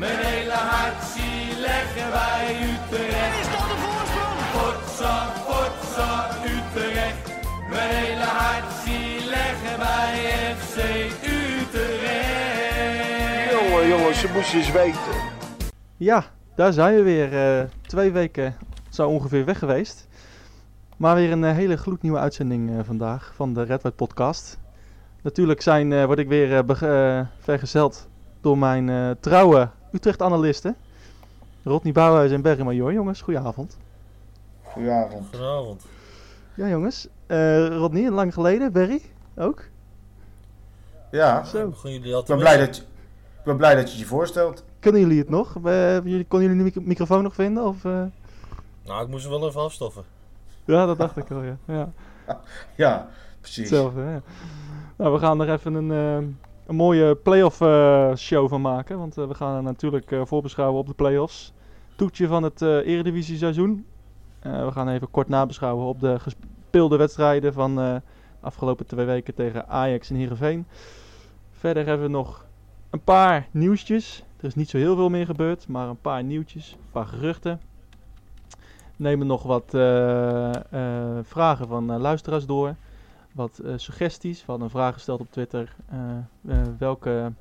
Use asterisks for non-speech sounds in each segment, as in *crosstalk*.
Mijn hele hart zie leggen wij Utrecht. Is dat de voorsprong? Potsa, potsa, Utrecht. Mijn hele hart zie leggen wij FC Utrecht. Jongen, jongens, ze moesten eens weten. Ja, daar zijn we weer. eh, twee weken zo ongeveer weg geweest. Maar weer een eh, hele gloednieuwe uitzending eh, vandaag van de Red White Podcast. Natuurlijk zijn, eh, word ik weer vergezeld door mijn eh, trouwe Utrecht-analisten. Rodney Bouwhuis en Berry Major. Jongens, goedenavond. Goedenavond. Goedenavond. Ja jongens, Eh Rodney, lang geleden. Berry, ook? Ja, Zo. Jullie ik al te ben, blij dat je, ik ben blij dat je het je voorstelt. Kunnen jullie het nog? Konden jullie de mic- microfoon nog vinden? Of, eh? Nou, ik moest hem wel even afstoffen. Ja, dat dacht ik al, ja. ja. *laughs* Ja, precies. Hetzelfde, ja. Nou, we gaan er even een, eh, een mooie playoff eh show van maken. Want eh, we gaan natuurlijk eh, voorbeschouwen op de playoffs. Toetje van het eredivisie seizoen. We gaan even kort nabeschouwen op de gespeelde wedstrijden van de afgelopen twee weken tegen Ajax en Heerenveen. Verder hebben we nog een paar nieuwtjes. Er is niet zo heel veel meer gebeurd, maar een paar nieuwtjes, een paar geruchten. Nemen nog wat vragen van luisteraars door wat eh, suggesties. We hadden een vraag gesteld op Twitter. eh, eh, welke,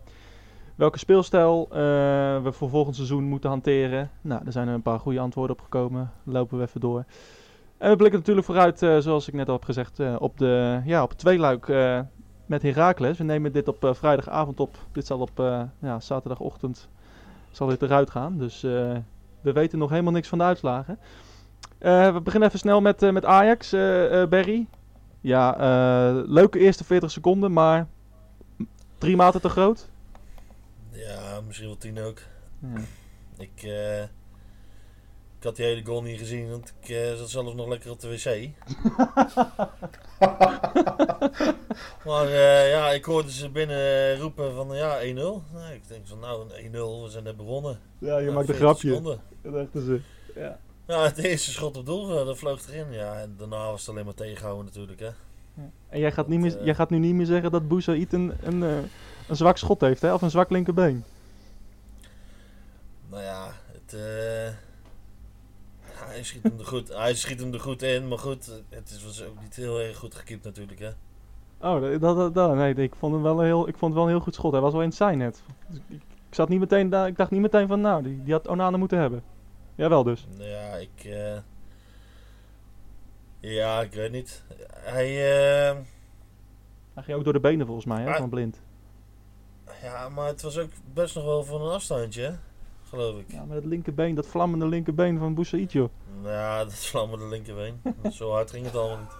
welke speelstijl we voor volgend seizoen moeten hanteren. Nou, er zijn een paar goede antwoorden op gekomen. Lopen we even door. En we blikken natuurlijk vooruit, zoals ik net al heb gezegd, op, de, ja, op het tweeluik met Heracles. We nemen dit op vrijdagavond op. Dit zal op ja, zaterdagochtend zal dit eruit gaan. Dus we weten nog helemaal niks van de uitslagen. We beginnen even snel met, met Ajax. eh, Berry, ja, eh, leuke eerste 40 seconden, maar drie maten te groot. Ja, misschien wel tien ook. Ja. Ik, eh, ik had die hele goal niet gezien, want ik eh, zat zelfs nog lekker op de wc. *laughs* maar eh, ja, ik hoorde ze binnen roepen van ja, 1-0. Nou, ik denk van nou, een 1-0, we zijn net begonnen. Ja, je Ja, maakt een 40 grapje. seconden. Dat dachten ze. Ja. Ja, het eerste schot op doel, eh, dat vloog erin. Ja, en daarna was het alleen maar tegenhouden natuurlijk, hè. En jij gaat, niet meer, eh, jij gaat nu niet meer zeggen dat Boussaïd een, een, eh, een zwak schot heeft, hè? Of een zwak linkerbeen. Nou ja, het, eh, hij, schiet hem er goed, hij schiet hem er goed in, maar goed, het is, was ook niet heel erg goed gekiept natuurlijk, hè. Oh, dat, dat, nee, ik vond, hem wel een heel, ik vond het wel een heel goed schot. Hij was wel in het zijn net. Dus ik, ik zat niet meteen, ik dacht niet meteen van, nou, die, die had Onana moeten hebben. Jawel dus. Ja, ik, eh, ja, ik weet niet. Hij, eh, Hij ging ook door de benen volgens mij, hè, van blind. ja, maar het was ook best nog wel van een afstandje, geloof ik. Ja, met het linkerbeen, dat vlammende linkerbeen van Boussaïd, joh. Nou ja, *laughs* dat vlammende linkerbeen. Zo hard ging het allemaal niet.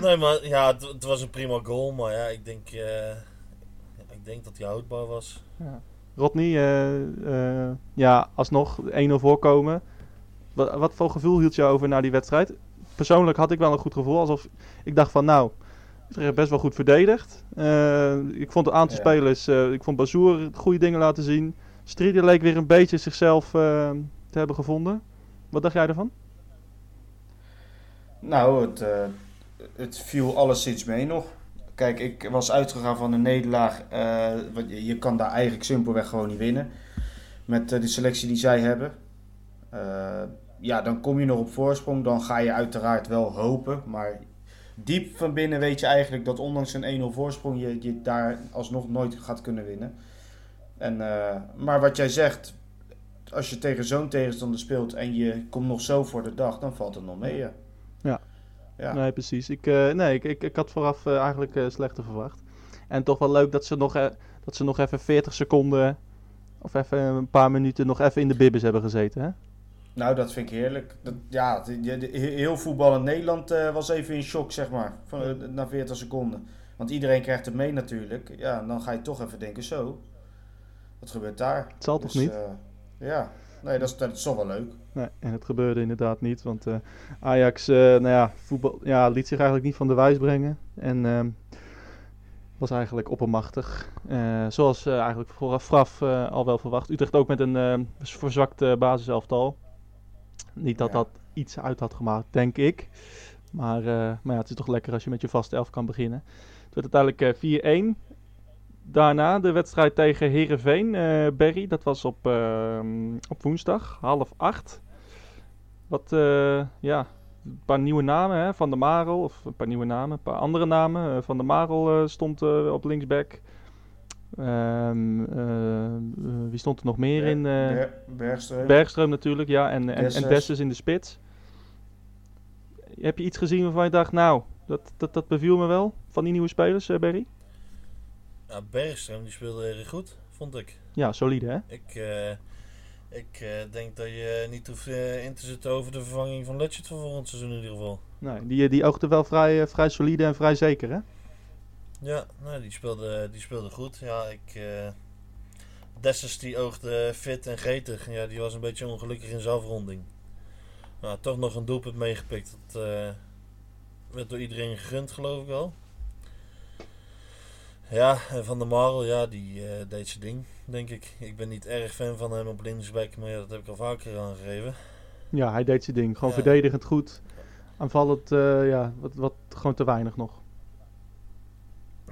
Nee, maar ja, het, het was een prima goal, maar ja, ik denk, eh, ik denk dat hij houdbaar was. Ja. Rodney, eh, eh, ja, alsnog 1-0 voorkomen. Wat, wat voor gevoel hield je over na die wedstrijd? Persoonlijk had ik wel een goed gevoel. Alsof ik dacht van, nou, Utrecht best wel goed verdedigd. Eh, ik vond een aantal Ja. spelers, ik vond Bazoer goede dingen laten zien. Strieder leek weer een beetje zichzelf te hebben gevonden. Wat dacht jij ervan? Nou, het, het viel alleszins mee nog. Kijk, ik was uitgegaan van een nederlaag. eh, want je, kan daar eigenlijk simpelweg gewoon niet winnen. Met eh, de selectie die zij hebben. Eh, ja, dan kom je nog op voorsprong. Dan ga je uiteraard wel hopen. Maar diep van binnen weet je eigenlijk dat ondanks een 1-0 voorsprong je, je daar alsnog nooit gaat kunnen winnen. En, maar wat jij zegt, als je tegen zo'n tegenstander speelt en je komt nog zo voor de dag, dan valt het nog mee. Ja. Ja. Nee, precies. Ik, eh, nee, ik, ik, ik had vooraf eh, eigenlijk eh, slechter verwacht. En toch wel leuk dat ze, nog, dat ze nog even 40 seconden of even een paar minuten nog even in de bibbes hebben gezeten. Hè? Nou, dat vind ik heerlijk. Dat, ja, heel voetbal in Nederland was even in shock, zeg maar. Van, na 40 seconden. Want iedereen krijgt het mee natuurlijk. Ja, dan ga je toch even denken, zo. Wat gebeurt daar? Het zal toch niet? eh, ja, nee, dat is, dat is toch wel leuk. Nee, en het gebeurde inderdaad niet. Want eh, Ajax eh, nou ja, voetbal, ja, liet zich eigenlijk niet van de wijs brengen. En ehm, was eigenlijk oppermachtig. Eh, zoals eigenlijk vooraf al wel verwacht. Utrecht ook met een verzwakt basiselftal. Niet dat Ja. dat iets uit had gemaakt, denk ik. Maar, maar ja, het is toch lekker als je met je vaste elf kan beginnen. Het werd uiteindelijk eh, 4-1. Daarna de wedstrijd tegen Herenveen, eh Berry. Dat was op, ehm, op woensdag, half acht. Wat, eh, ja, een paar nieuwe namen hè, van de Marel. Of een paar nieuwe namen, een paar andere namen. Eh, van de Marel stond op linksback. Ehm, eh, eh, wie stond er nog meer in? Ber- Bergström. Bergström natuurlijk, ja. En, en, in de spits. Heb je iets gezien waarvan je dacht, nou, dat, dat, dat beviel me wel van die nieuwe spelers, eh, Berry? Ja, Bergström die speelde erg goed, vond ik. Ja, solide hè? Ik, eh, ik eh, denk dat je niet hoeft eh, in te zitten over de vervanging van Letchert voor volgend seizoen in ieder geval. Nee, die, die oogde wel vrij, vrij solide en vrij zeker hè? Ja, nou, die, speelde, die speelde goed. Ja, ik... Dessers die oogde fit en gretig. Ja, die was een beetje ongelukkig in zijn afronding. Nou, toch nog een doelpunt meegepikt. Dat werd door iedereen gegund, geloof ik wel. Ja, en Van der Marel, ja, die eh, deed zijn ding, denk ik. Ik ben niet erg fan van hem op linksback, maar ja, dat heb ik al vaker aangegeven. Ja, hij deed zijn ding. Gewoon Ja. verdedigend goed. Aanvallend, eh, ja, wat, wat gewoon te weinig nog.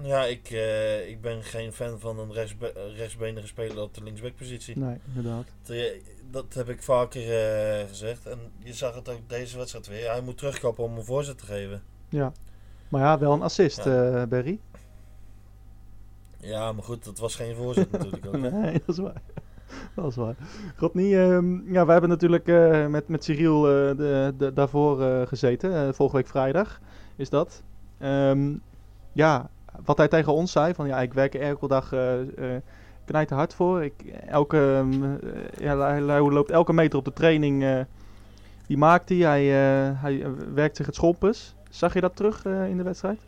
Ja, ik, eh, ik ben geen fan van een rechtsbe rechtsbenige speler op de linksbackpositie. Nee, inderdaad. Dat, Dat heb ik vaker gezegd. En je zag het ook deze wedstrijd weer. Hij moet terugkappen om een voorzet te geven. Ja. Maar ja, wel een assist, Ja. Berry. Ja, maar goed, dat was geen voorzet natuurlijk ook. *laughs* Nee, dat is waar. Dat is waar. Rodney, ehm, ja, we hebben natuurlijk eh, met, met Cyril eh, de, de, daarvoor eh, gezeten. volgende week vrijdag is dat. Ehm, ja, wat hij tegen ons zei, van ja, ik werk er elke dag knijt er hard voor. Ik, elke, ehm, eh, ja, hij, loopt elke meter op de training, die maakt hij. Hij, hij werkt zich het schompers. Zag je dat terug in de wedstrijd?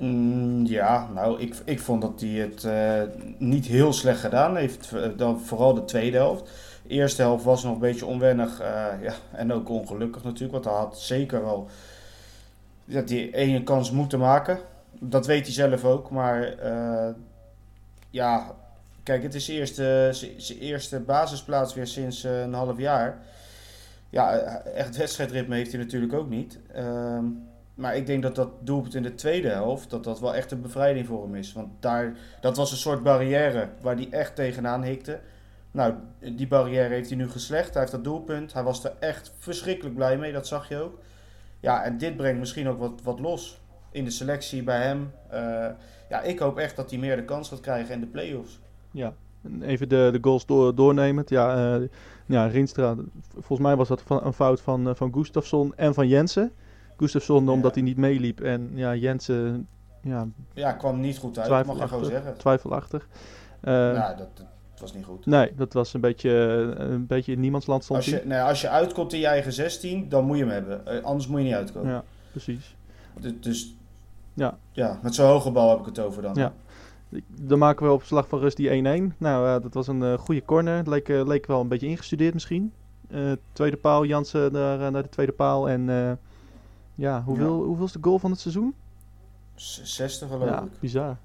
Mm, ja, nou, ik, ik vond dat hij het eh, niet heel slecht gedaan heeft. Eh, Dan vooral de tweede helft. De eerste helft was nog een beetje onwennig eh, ja, en ook ongelukkig natuurlijk. Want hij had zeker wel ja, die ene kans moeten maken. Dat weet hij zelf ook. Maar ja, kijk, het is zijn eerste, zijn- eerste basisplaats weer sinds een half jaar. Ja, echt wedstrijdritme heeft hij natuurlijk ook niet. Ehm, maar ik denk dat dat doelpunt in de tweede helft, dat dat wel echt een bevrijding voor hem is. Want daar, dat was een soort barrière waar hij echt tegenaan hikte. Nou, die barrière heeft hij nu geslecht. Hij heeft dat doelpunt. Hij was er echt verschrikkelijk blij mee, dat zag je ook. Ja, en dit brengt misschien ook wat, wat los in de selectie bij hem. Eh, ja, ik hoop echt dat hij meer de kans gaat krijgen in de play-offs. Ja, en even de, de goals door, doornemend. Ja, eh ja, Rienstra, v- volgens mij was dat van, een fout van, eh, van Gustafsson en van Jensen. Gustafsson Ja. omdat hij niet meeliep en ja, Jensen ja, Ja, kwam niet goed uit, mag je gewoon twijfelachtig. zeggen. twijfelachtig. Eh, nou, dat, dat was niet goed. Nee, dat was een beetje, eh, een beetje in niemandsland stond Als je, nee, als je uitkomt in je eigen 16, dan moet je hem hebben. Eh, anders moet je niet uitkomen. Ja, precies. Du- Dus Ja. ja, met zo'n hoge bal heb ik het over dan. Ja. Ik- Dan maken we op slag van rust die 1-1. Nou, dat was een eh, goede corner. Het leek, leek wel een beetje ingestudeerd misschien. Tweede paal, Jansen naar, eh, naar de tweede paal. En ja, hoeveel, hoeveel is de goal van het seizoen? Z- 60 geloof Ja, ik. bizar.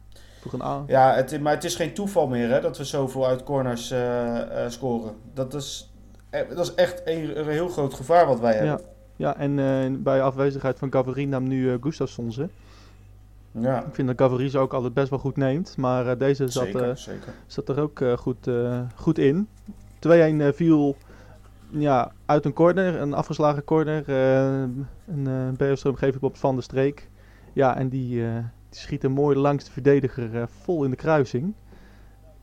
Toch een A. Ja, het, maar het is geen toeval meer hè, dat we zoveel uit corners eh, eh, scoren. Dat is, eh, dat is echt een, een heel groot gevaar wat wij hebben. Ja, en eh, bij afwezigheid van Gavarin nam nu Gustafsson ze. Ja, Ik vind dat Gavarin ze ook altijd best wel goed neemt. Maar deze zat, zeker. zeker. zat er ook goed, goed in. 2-1 eh, viel ja, uit een corner, een afgeslagen corner. eh een uh, Bergström geef ik op Van der Streek. Ja, en die, eh, die schiet hem mooi langs de verdediger eh, vol in de kruising.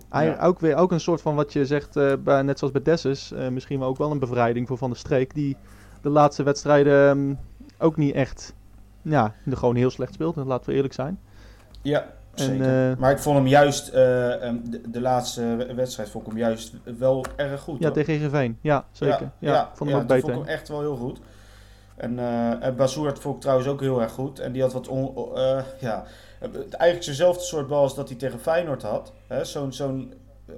Hij, Ja. ook weer ook een soort van wat je zegt, eh, bij, net zoals bij Dessus, eh, misschien wel ook wel een bevrijding voor Van der Streek. Die de laatste wedstrijden ehm, ook niet echt, ja, gewoon heel slecht speelt. Laten we eerlijk zijn. Ja, zeker. eh, maar ik vond hem juist, eh, em, de, de laatste we- wedstrijd vond ik hem juist wel erg goed. Ja, hoor. tegen Heerenveen. Ja, zeker. Ja, vond hem ja, ook beter. vond ik hem echt wel heel goed. En, en Bazoer vond ik trouwens ook heel erg goed. En die had wat, on, ja, eigenlijk dezelfde soort bal als dat hij tegen Feyenoord had. Zo'n, zo'n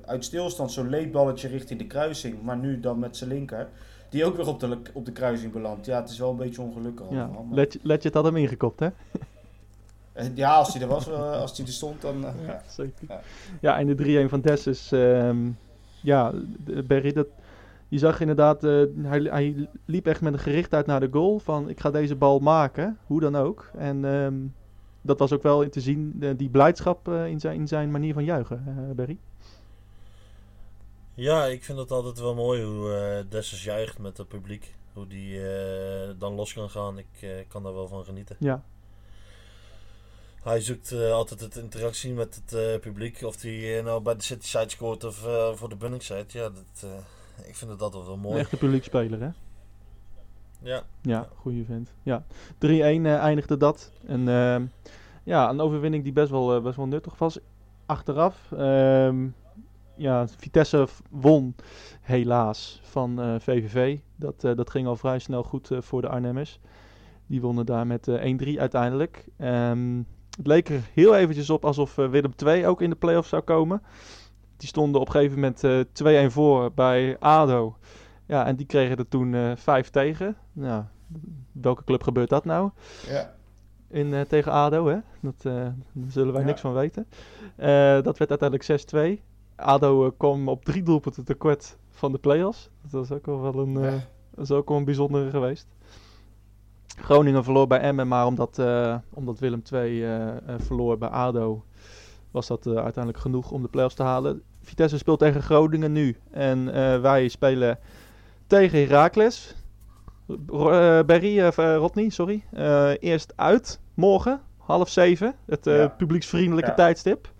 uit stilstand, zo'n leedballetje richting de kruising. Maar nu dan met zijn linker. Die ook weer op de, op de kruising belandt. Ja, het is wel een beetje ongelukkig Ja, allemaal. maar- Letje, Letje had hem ingekopt, hè? *laughs* Ja, als hij er was, eh, als hij er stond, dan... eh, ja. zeker. Ja. Ja, en de 3-1 van Dessus. ehm ja, Berry, dat, je zag inderdaad, eh, hij, hij liep echt met een gerichtheid naar de goal. Van, ik ga deze bal maken, hoe dan ook. En ehm, dat was ook wel in te zien, die blijdschap eh, in, zijn, in zijn manier van juichen, eh Berry. Ja, ik vind het altijd wel mooi hoe eh Dessers juicht met het publiek. Hoe die eh, dan los kan gaan. Ik eh, kan daar wel van genieten. Ja, Hij zoekt eh, altijd het interactie met het eh, publiek. Of hij eh, nou bij de City Side scoort of voor de Bunning Side. Ja, dat, ik vind het altijd wel een mooi. echte publiekspeler, hè? Ja, Ja, goede vent. Ja, 3-1 eh, eindigde dat. En ehm, ja, een overwinning die best wel, best wel nuttig was. Achteraf, ehm, ja, Vitesse won helaas van VVV. Dat, dat ging al vrij snel goed voor de Arnhemmers. Die wonnen daar met eh, 1-3 uiteindelijk. Ehm, het leek er heel eventjes op alsof eh, Willem II ook in de play-offs zou komen. Die stonden op een gegeven moment eh 2-1 voor bij ADO. Ja, en die kregen er toen eh 5 tegen. Nou, welke club gebeurt dat nou? Ja. In, eh, tegen ADO, hè? Dat, eh, daar zullen wij Ja. niks van weten. Eh, dat werd uiteindelijk 6-2. ADO eh, kwam op drie doelpunten tekort van de play-offs. Dat was ook wel wel een, eh, Ja. dat is ook wel een bijzondere geweest. Groningen verloor bij Emmen, maar omdat, eh, omdat Willem II eh, eh, verloor bij ADO, was dat uiteindelijk genoeg om de play-offs te halen. Vitesse speelt tegen Groningen nu. En wij spelen tegen Heracles. Berry, Rodney, sorry. Eerst uit, morgen, half zeven. Het Ja. publieksvriendelijke Ja. tijdstip.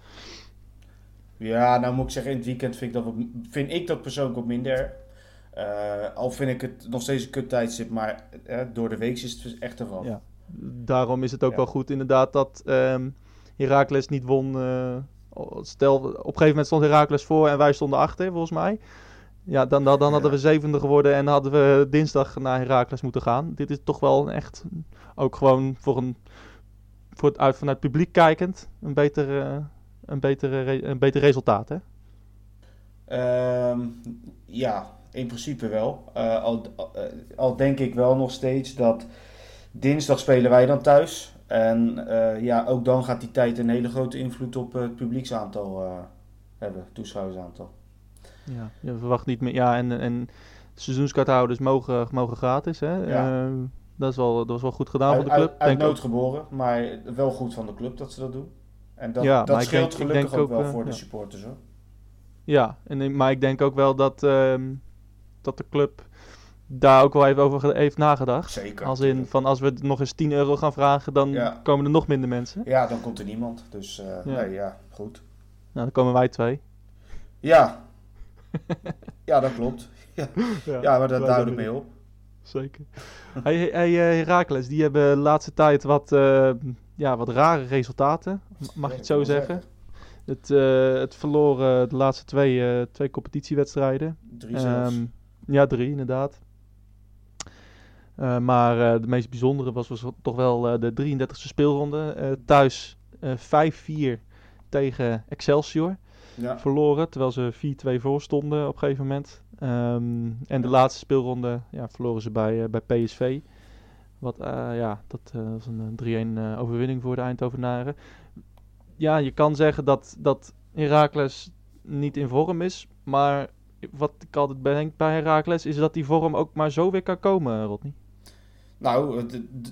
Ja, nou moet ik zeggen, in het weekend vind ik dat, wat, vind ik dat persoonlijk wat minder. Eh, al vind ik het nog steeds een kut tijdstip, maar eh, door de week is het echt ervan. Ja. Daarom is het ook Ja. wel goed inderdaad dat Heracles niet won. eh, stel, op een gegeven moment stond Heracles voor en wij stonden achter, volgens mij. Ja, dan, dan, dan hadden Ja. we zevende geworden en hadden we dinsdag naar Heracles moeten gaan. Dit is toch wel echt, ook gewoon voor een, voor het, uit, vanuit het publiek kijkend, een beter, een beter, een beter resultaat, hè? Ehm, ja, in principe wel. Eh, al, al- eh, al denk ik wel nog steeds dat dinsdag spelen wij dan thuis. En eh, ja, ook dan gaat die tijd een hele grote invloed op het publieksaantal hebben, toeschouwersaantal. Ja, je verwacht niet meer. Ja, en, en seizoenskaarthouders mogen, mogen gratis, hè? Ja. Dat, is wel, dat is wel goed gedaan Uit, voor de club. uit, uit nood geboren, maar wel goed van de club dat ze dat doen. En dat, Ja, dat scheelt denk- gelukkig ook, ook, wel voor de supporters hoor. Ja, en, maar ik denk ook wel dat, ehm, dat de club daar ook wel even over heeft nagedacht. Zeker. Als in van als we nog eens 10 euro gaan vragen, dan Ja. komen er nog minder mensen. Ja, dan komt er niemand. Dus eh, Ja. nee, ja, goed. Nou, dan komen wij twee. Ja. *laughs* ja, dat klopt. *laughs* Ja, ja maar dat zijn mee op. Zeker. hey, hey, eh, Heracles, die hebben de laatste tijd wat, eh, ja, wat rare resultaten. Mag je het zo zeggen? Het, het verloor eh, de laatste twee, twee competitiewedstrijden. Drie zelfs. Ehm, ja, drie inderdaad. Eh, maar eh, de meest bijzondere was, was toch wel eh, de 33e speelronde. Thuis eh 5-4 tegen Excelsior. ja. Verloren, terwijl ze 4-2 voor stonden op een gegeven moment. Ehm, en de laatste speelronde ja, verloren ze bij, bij PSV. Wat, ja, dat was een eh, 3-1 eh, overwinning voor de Eindhovenaren. Ja, je kan zeggen dat, dat Heracles niet in vorm is. Maar wat ik altijd bedenk bij Heracles is dat die vorm ook maar zo weer kan komen, Rodney. Nou,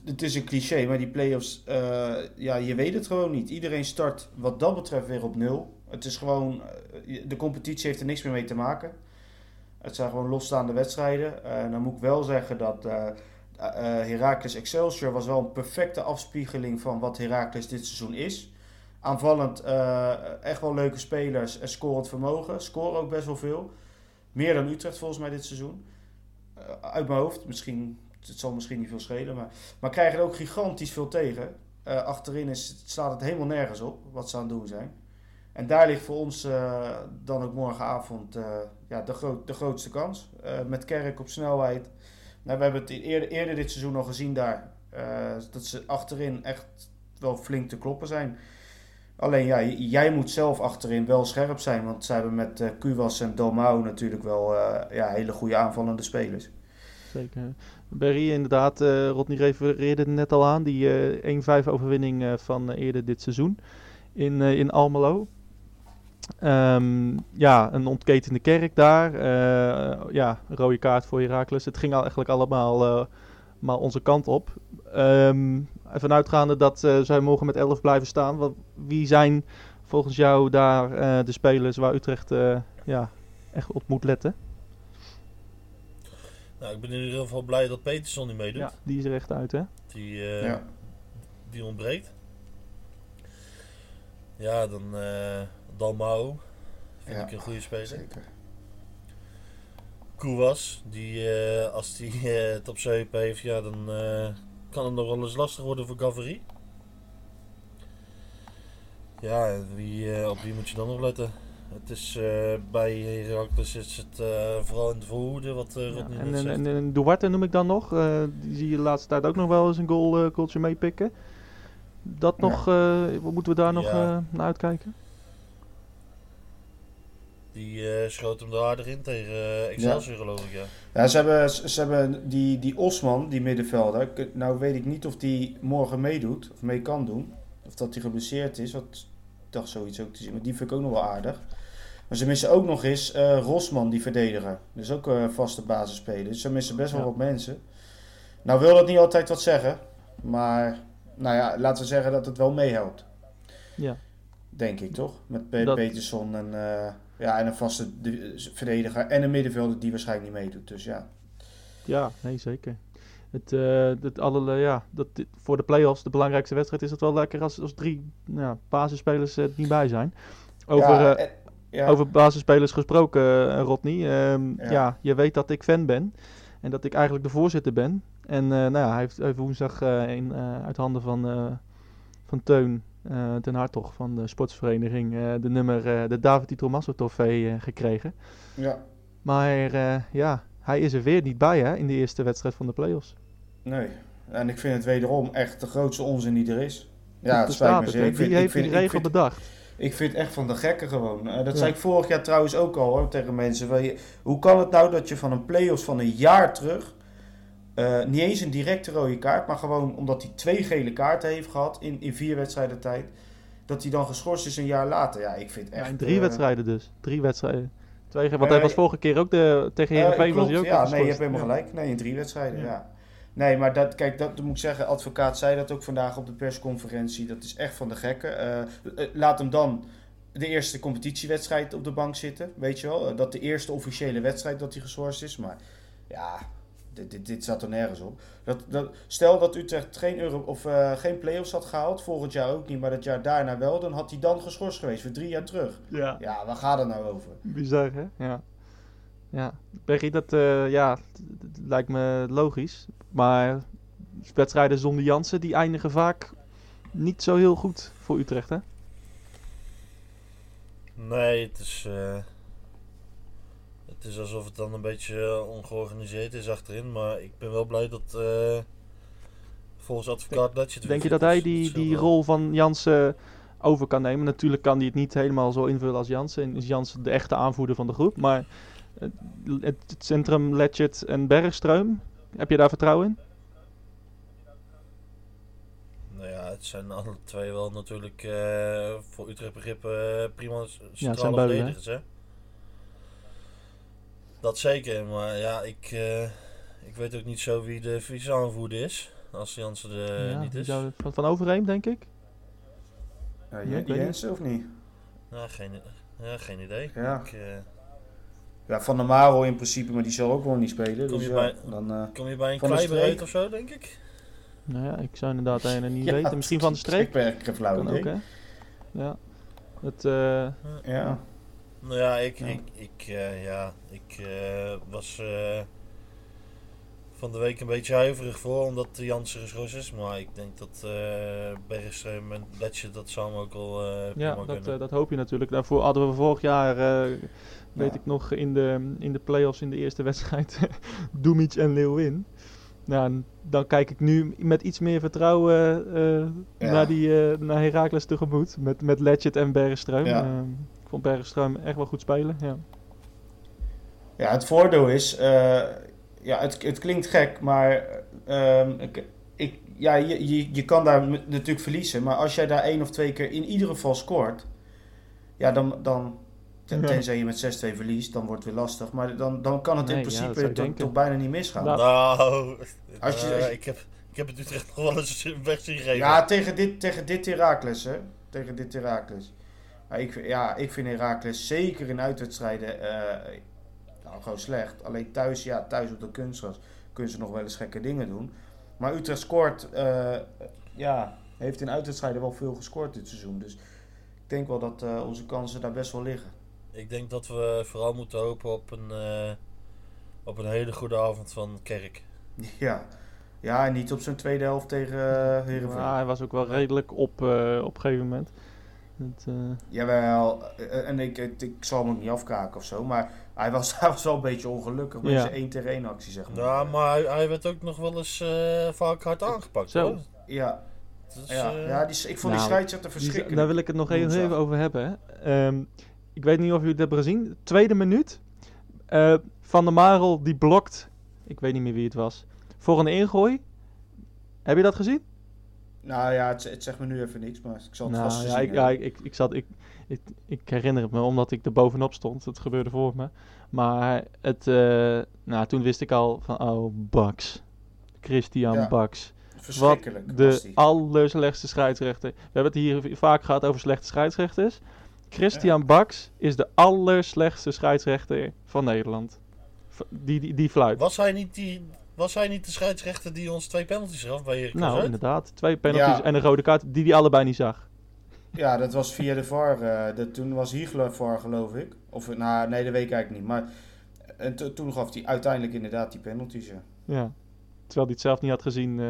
het, is een cliché, maar die play-offs, eh, ja, je weet het gewoon niet. Iedereen start wat dat betreft weer op nul. Het is gewoon, eh, de competitie heeft er niks meer mee te maken. Het zijn gewoon losstaande wedstrijden. Eh, dan moet ik wel zeggen dat eh, Heracles Excelsior was wel een perfecte afspiegeling van wat Heracles dit seizoen is. Aanvallend echt wel leuke spelers en scorend vermogen. Scoren ook best wel veel. Meer dan Utrecht volgens mij dit seizoen. Eh, uit mijn hoofd, misschien het zal misschien niet veel schelen, maar, maar krijgen er ook gigantisch veel tegen. Eh, achterin is, staat het helemaal nergens op wat ze aan het doen zijn. En daar ligt voor ons eh, dan ook morgenavond ja, de, groot, de grootste kans. Met Kerk op snelheid. Nou, we hebben het eerder, eerder dit seizoen al gezien daar. dat ze achterin echt wel flink te kloppen zijn. Alleen ja, jij moet zelf achterin wel scherp zijn. Want ze hebben met eh Kuwas en Domau natuurlijk wel eh, ja, hele goede aanvallende spelers. Zeker. Berry, inderdaad, eh Rodney refereerde net al aan. Die eh 1-5 overwinning van eerder dit seizoen in, in Almelo. Ehm, ja, een ontketende kerk daar. Ja, rode kaart voor Heracles. Het ging eigenlijk allemaal maar onze kant op. Ehm, even uitgaande dat eh, zij morgen met 11 blijven staan. Wat, wie zijn volgens jou daar eh, de spelers waar Utrecht eh, ja, echt op moet letten? Nou, ik ben in ieder geval blij dat Peterson niet meedoet. Ja, die is er echt uit, hè? Die, eh, Ja. die ontbreekt. Ja, dan eh Dalmau. Vind Ja, ik een goede speler. Zeker. Kouwas, die eh, als die eh, het op heup heeft, ja, dan eh, kan het nog wel eens lastig worden voor Gavary. Ja, wie, eh, op wie moet je dan nog letten? Het is eh, bij Heracles is het eh, vooral in de voorhoede wat uh, Ja, Rodney en, net en, zegt. en, en Duarte noem ik dan nog. eh, die zie je de laatste tijd ook nog wel eens een goal, goaltje meepikken. Dat Ja. nog, eh, wat moeten we daar nog eh, naar uitkijken? Die eh, schoot hem er aardig in tegen eh, Excelsior, geloof ik, ja. Ja, ze hebben, ze hebben die, die Osman, die middenvelder. Nou weet ik niet of die morgen meedoet, of mee kan doen. Of dat hij geblesseerd is, wat ik dacht zoiets ook te zien. Maar die vind ik ook nog wel aardig. Maar ze missen ook nog eens eh, Rosman, die verdediger. Dus ook een vaste basisspeler. Dus ze missen best wel Ja. wat mensen. Nou wil dat niet altijd wat zeggen. Maar nou ja, laten we zeggen dat het wel meehelpt. Ja. Denk ik toch? Met Pe- Dat- Peterson en, eh, ja, en een vaste de- verdediger en een middenvelder die waarschijnlijk niet meedoet. Dus ja. Ja, nee, zeker. Het, eh, het alle, ja, dat, dit- voor de play-offs, de belangrijkste wedstrijd, is het wel lekker als, als drie nou, basisspelers er niet bij zijn. Over, ja, eh, en- ja, over basisspelers gesproken, eh, Rodney. Ehm, ja. Ja. je weet dat ik fan ben en dat ik eigenlijk de voorzitter ben. En eh, nou ja, hij heeft, heeft woensdag eh, in, eh, uit handen van, eh, van Teun eh ten Hartog van de sportsvereniging eh, de nummer, eh, de David Tommaso trofee gekregen. ja, Maar ja, hij is er weer niet bij hè, in de eerste wedstrijd van de play-offs. nee. En ik vind het wederom echt de grootste onzin die er is. Ja, het spijt me zeer. Ik vind, heeft die regel bedacht? ik vind het echt van de gekken gewoon. Dat Ja. zei ik vorig jaar trouwens ook al hoor, tegen mensen. Je- Hoe kan het nou dat je van een play-offs van een jaar terug... eh, niet eens een directe rode kaart, maar gewoon omdat hij twee gele kaarten heeft gehad in, in vier wedstrijden tijd... dat hij dan geschorst is een jaar later. Ja, ik vind echt... Ja, in drie eh, wedstrijden dus. Drie wedstrijden. Twee, want Eh, hij was vorige keer ook de, tegen Heerenveen was hij ook ja, nee, je hebt helemaal Ja. gelijk. Nee, in drie wedstrijden, Ja. ja. Nee, maar dat, kijk, dat moet ik zeggen, advocaat zei dat ook vandaag op de persconferentie. Dat is echt van de gekken. Laat hem dan de eerste competitiewedstrijd op de bank zitten, weet je wel. Dat de eerste officiële wedstrijd dat hij geschorst is. Maar ja, dit, dit, dit zat er nergens op. Dat, dat, stel dat Utrecht geen, Euro, of, eh, geen play-offs had gehaald, volgend jaar ook niet, maar dat jaar daarna wel, dan had hij dan geschorst geweest voor drie jaar terug. Ja, Ja, waar gaat het nou over? bizar hè? Ja. Ja, Bergie, dat eh, ja, lijkt me logisch. Maar wedstrijden zonder Jansen, die eindigen vaak niet zo heel goed voor Utrecht hè? Nee, het is, eh, het is alsof het dan een beetje eh, ongeorganiseerd is achterin. Maar ik ben wel blij dat eh, volgens advocaat dat je het Denk je dat hij die, die rol van Jansen over kan nemen? Natuurlijk kan hij het niet helemaal zo invullen als Jansen. En is Jansen de echte aanvoerder van de groep. Maar het, het centrum Letchert en Bergstreum, heb je daar vertrouwen in? Nou ja, het zijn alle twee wel natuurlijk eh, voor Utrecht begrippen eh, prima centrale verdedigers. Hè? Dat zeker, maar ja, ik, eh, ik weet ook niet zo wie de vice-aanvoerder is. Als Jansen er Ja, niet is. zou- van, van Overheem, denk ik. Ja, Ja, Jensen of niet? Nou, geen, ja, geen idee. Ja. Ik, eh, Ja, Van der Maro in principe, maar die zal ook wel niet spelen. Kom Dus je ja, bij- dan, eh, kom je bij een Kleiber Streek? uit of zo, denk ik? Nou ja, ik zou inderdaad een niet *laughs* ja, weten. Misschien van de streek. Ik heb geen flauw ook, hè? Ja. Het, eh, Ja. Nou ja, ik, Ja. ik, ik, eh, ja, ik eh, was eh, van de week een beetje huiverig voor, omdat de Jansen geschorst is. Maar ik denk dat eh Bergström en Letje dat samen ook al eh ja, dat, kunnen. eh, dat hoop je natuurlijk. Daarvoor hadden we vorig jaar, eh, weet Ja. ik nog, in de, in de play-offs in de eerste wedstrijd *laughs* Dumic en Leeuwin. Nou, dan kijk ik nu met iets meer vertrouwen eh, Ja. naar, die, eh, naar Heracles tegemoet. Met, met Letchet en Bergström. Vond Bergström echt wel goed spelen. Ja. ja, het voordeel is, eh, ja, het, het klinkt gek, maar ehm, ik, ik, ja, je, je, je kan daar natuurlijk verliezen. Maar als jij daar één of twee keer in ieder geval scoort, ja, dan, dan ten- tenzij je met 6-2 verliest, dan wordt het weer lastig. Maar dan, dan kan het Nee, in principe toch, bijna niet misgaan. Nou, Nou, Als je- eh, als je- ik, heb, Ik heb het Utrecht nog wel eens *laughs* weg zien geven. Ja, tegen dit, tegen dit Heracles, hè. Tegen dit Heracles. Maar ik, vind- ja, ik vind Heracles zeker in uitwedstrijden eh, nou, gewoon slecht. Alleen thuis, ja, thuis op de kunstgras kunnen ze nog wel eens gekke dingen doen. Maar Utrecht scoort, eh, ja, heeft in uitwedstrijden wel veel gescoord dit seizoen. Dus ik denk wel dat eh, onze kansen daar best wel liggen. Ik denk dat we vooral moeten hopen op een, eh, op een hele goede avond van Kerk. *laughs* Ja, ja en niet op zijn tweede helft tegen uh, Heerenveen. Ja, hij was ook wel redelijk op eh, op een gegeven moment. Het, eh, Jawel, eh, en ik, ik, ik zal hem ook niet afkaken of zo, maar hij was, *laughs* hij was wel een beetje ongelukkig met Ja. zijn 1 tegen 1 actie, zeg maar. Ja, maar hij, hij werd ook nog wel eens eh, vaak hard aangepakt. Zo. hoor. Ja, Dus, ja, eh, ja die, ik vond die Nou, scheidsrechter die- verschrikkelijk. daar wil ik het nog even, over hebben. Hè. Ehm, ik weet niet of jullie het hebben gezien. Tweede minuut. Eh, Van der Marel die blokt. Ik weet niet meer wie het was. Voor een ingooi. Heb je dat gezien? Nou ja, het, het zegt me nu even niks, maar ik zal het Nou, vast ja, gezien ik, ja, ik, ik, ik zat, ik, ik, ik herinner het me omdat ik er bovenop stond. Het gebeurde voor me. Maar het, eh, nou, toen wist ik al van, oh, Bax. Christian Ja. Verschrikkelijk Wat de allerslechtste scheidsrechter. We hebben het hier vaak gehad over slechte scheidsrechters. Christian Bax is de allerslechtste scheidsrechter van Nederland. Die, die, die fluit. was, hij niet die, was hij niet de scheidsrechter die ons twee penalties gaf bij Nou, inderdaad. Twee penalties Ja. en een rode kaart die hij allebei niet zag. Ja, dat was via de VAR. eh, dat, toen was Hiegler VAR, geloof ik. Of, nou, nee, dat weet ik eigenlijk niet. Maar en to- toen gaf hij uiteindelijk inderdaad die penalties, ja. Ja. Terwijl hij het zelf niet had gezien. eh.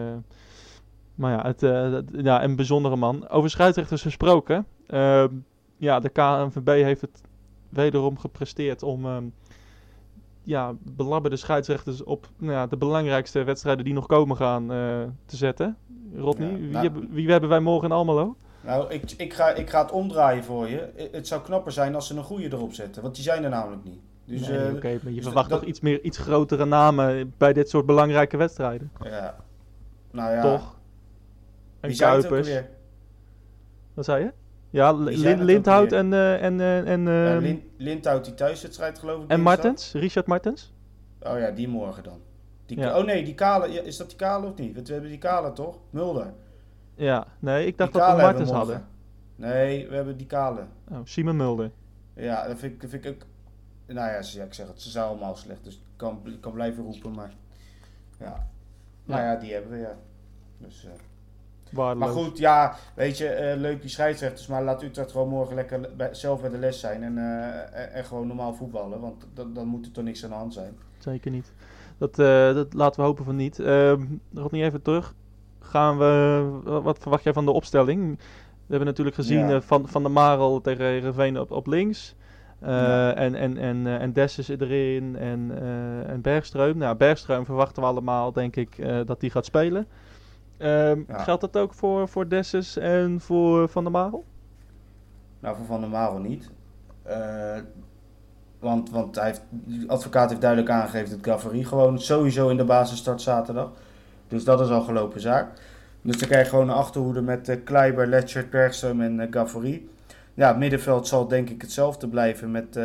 Maar ja, het, eh, ja, een bijzondere man. Over scheidsrechters gesproken. ehm, ja, de KNVB heeft het wederom gepresteerd om ehm, ja, belabberde scheidsrechters op nou ja, de belangrijkste wedstrijden die nog komen gaan eh, te zetten. Rodney, Ja, wie, nou- hebben, wie hebben wij morgen in Almelo? Nou, ik, ik, ga, ik ga het omdraaien voor je. Het zou knapper zijn als ze een goede erop zetten. Want die zijn er namelijk niet. Dus, nee, eh, oké, maar je dus verwacht dat- toch iets, meer, iets grotere namen bij dit soort belangrijke wedstrijden, ja. Nou ja, toch? En wie Kuipers. Wat zei je? Ja, Lin- Lindhout en, eh, en, eh, en, Ja, ehm, Lin, Lindhout die thuiswedstrijd geloof ik. en. Martens, Richard Martens. Oh ja, die morgen dan. Die, Ja. Oh nee, die Kale. is dat die Kale of niet? Want we hebben die Kale toch? Mulder. Ja, nee, ik dacht dat we Martens hadden. Nee, we hebben die Kale. Oh, Simon Mulder. Ja, dat vind ik, dat vind ik ook... Nou ja, ik zeg het, ze zijn allemaal slecht. Dus ik kan, ik kan blijven roepen, maar... Ja. Nou ja, die hebben we, ja. Dus, maar goed, ja, weet je, eh, leuk die scheidsrechters, maar laat Utrecht gewoon morgen lekker bij- zelf bij de les zijn en, eh, en, en gewoon normaal voetballen, want dan, moet er toch niks aan de hand zijn. Zeker niet. Dat, eh, dat laten we hopen van niet. Ehm Rodney, even terug. Gaan we, wa- wat verwacht jij van de opstelling? We hebben natuurlijk gezien Ja. van, van de Marel tegen Heerenveen op, op links. Ja. En, en, en, en erin en, eh en Bergstreum. Nou, Bergstreum verwachten we allemaal, denk ik, dat die gaat spelen. Ehm, Ja. Geldt dat ook voor, voor Dessus en voor Van der Marel? Nou, voor Van der Marel niet. Eh, want want hij heeft, de advocaat heeft duidelijk aangegeven dat Gavary gewoon sowieso in de basis start zaterdag. Dus dat is al gelopen zaak. Dus dan krijg je gewoon een achterhoede met eh Kleiber, Letchert, Bergström en uh. Ja, het middenveld zal denk ik hetzelfde blijven met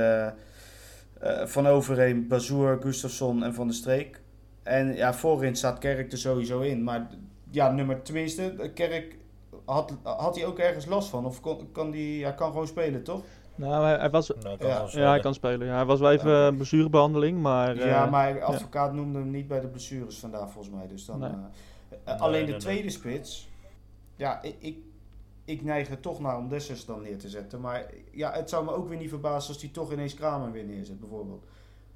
Van Overheem, Bazoer, Gustafsson en Van der Streek. En ja, voorin staat Kerk er sowieso in. Maar ja, nummer tenminste, Kerk had, had hij ook ergens last van? Of kon, kan die, hij kan gewoon spelen, toch? Nou, hij, hij was, Nou, kan Ja. hij kan spelen. Ja, hij was wel even een blessurebehandeling, maar... ja, eh, maar de advocaat noemde hem niet bij de blessures vandaag volgens mij. Dus dan, Nee. eh, eh, Nee, alleen nee, de nee. tweede spits, ja, ik, ik, ik neig er toch naar om Dessers dan neer te zetten. Maar ja, het zou me ook weer niet verbazen als hij toch ineens Kramer weer neerzet, bijvoorbeeld.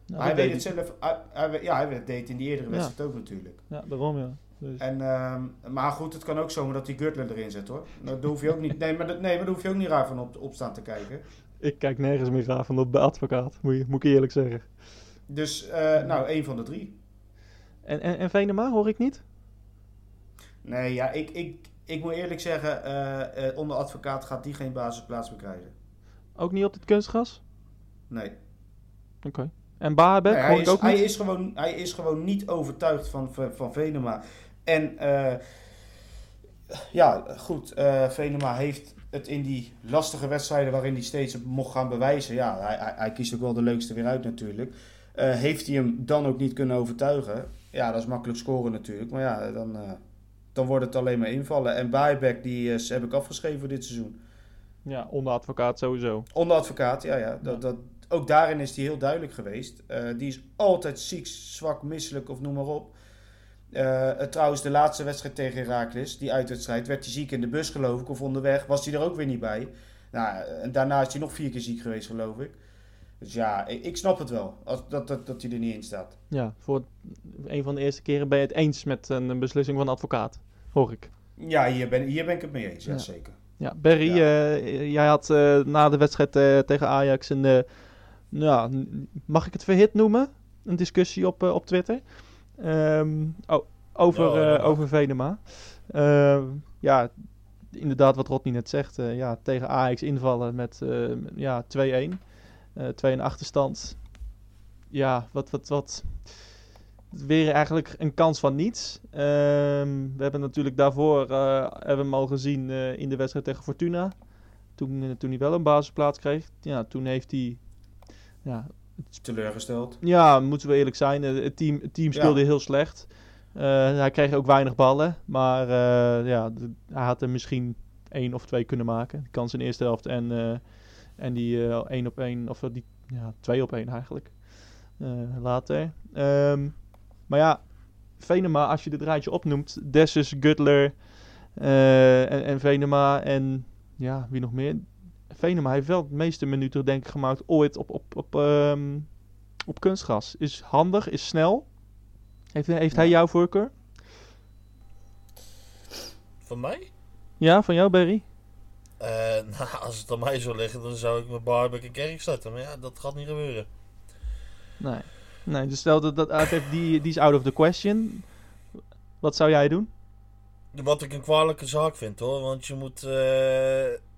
nou, hij weet het zelf, hij, hij weet- ja, hij deed het in die eerdere Ja. wedstrijd ook natuurlijk. Ja, daarom ja. Dus, En, ehm, maar goed, het kan ook zomaar dat hij Gürtler erin zet hoor. Nou, daar hoef je ook niet, nee, maar, dat- nee, maar daar hoef je ook niet raar van op, op staan te kijken. ik kijk nergens meer graag van op de advocaat, moet, je, moet ik eerlijk zeggen. Dus, eh, nou, één van de drie. En, en, en Venema hoor ik niet? Nee, ja, ik, ik, ik moet eerlijk zeggen, eh, eh, onder advocaat gaat die geen basisplaats meer krijgen. Ook niet op dit kunstgras? Nee. Oké. En Baabek Nee, hoor hij, ik is, ook niet? hij, is gewoon, hij is gewoon niet overtuigd van, van, van Venema. En eh, ja, goed, eh, Venema heeft het in die lastige wedstrijden waarin hij steeds mocht gaan bewijzen. Ja, hij, hij, hij kiest ook wel de leukste weer uit natuurlijk. Eh, heeft hij hem dan ook niet kunnen overtuigen? Ja, dat is makkelijk scoren natuurlijk. Maar ja, dan, eh, dan wordt het alleen maar invallen. En Buyback, die heb ik afgeschreven voor dit seizoen. Ja, onder advocaat sowieso. Onder advocaat, ja, ja. Dat, dat, ook daarin is hij heel duidelijk geweest. Die is altijd ziek, zwak, misselijk of noem maar op. Eh, trouwens, de laatste wedstrijd tegen Herakles, die uitwedstrijd, werd hij ziek in de bus geloof ik, of onderweg, was hij er ook weer niet bij. Nou, en daarna is hij nog vier keer ziek geweest geloof ik. Dus ja, ik, ik snap het wel, als, dat, dat, dat hij er niet in staat. Ja, voor een van de eerste keren ben je het eens met een beslissing van de advocaat, hoor ik. Ja, hier ben, hier ben ik het mee eens, ja, Ja. zeker. Ja, Barry, Ja. eh, jij had eh, na de wedstrijd eh, tegen Ajax een, eh, nou, mag ik het verhit noemen? Een discussie op, eh, op Twitter. Ehm, oh, over, Ja, dat eh, over Venema. Ehm, ja, inderdaad wat Rodney net zegt. eh, ja, tegen Ajax invallen met eh, ja, 2-1. eh 2 in achterstand. Ja, wat, wat, wat... Weer eigenlijk een kans van niets. Ehm, we hebben natuurlijk daarvoor eh, hebben we hem al gezien in de wedstrijd tegen Fortuna. Toen, toen hij wel een basisplaats kreeg. Ja, toen heeft hij... Ja, Teleurgesteld. ja, moeten we eerlijk zijn. eh, Het team, het team Ja. speelde heel slecht. Eh, hij kreeg ook weinig ballen. Maar eh, ja, hij had er misschien één of twee kunnen maken. De kans in de eerste helft en, en die één op één, of die ja, twee op één eigenlijk. later. Ehm, maar ja, Venema, als je dit rijtje opnoemt. Dessus, Gutler en, en Venema en ja, wie nog meer? Venema heeft wel de meeste minuten denk ik gemaakt ooit op, op, op, ehm, op kunstgras. Is handig, is snel. Heeft, heeft hij jouw voorkeur? Van mij? Ja, van jou, Barry? Eh, *laughs* nou, als het aan mij zou liggen, dan zou ik mijn Barbeck en Kerk starten. Maar ja, dat gaat niet gebeuren. Nee. Nee, dus stel dat, dat die, die is out of the question. Wat zou jij doen? Wat ik een kwalijke zaak vind hoor. Want je moet eh,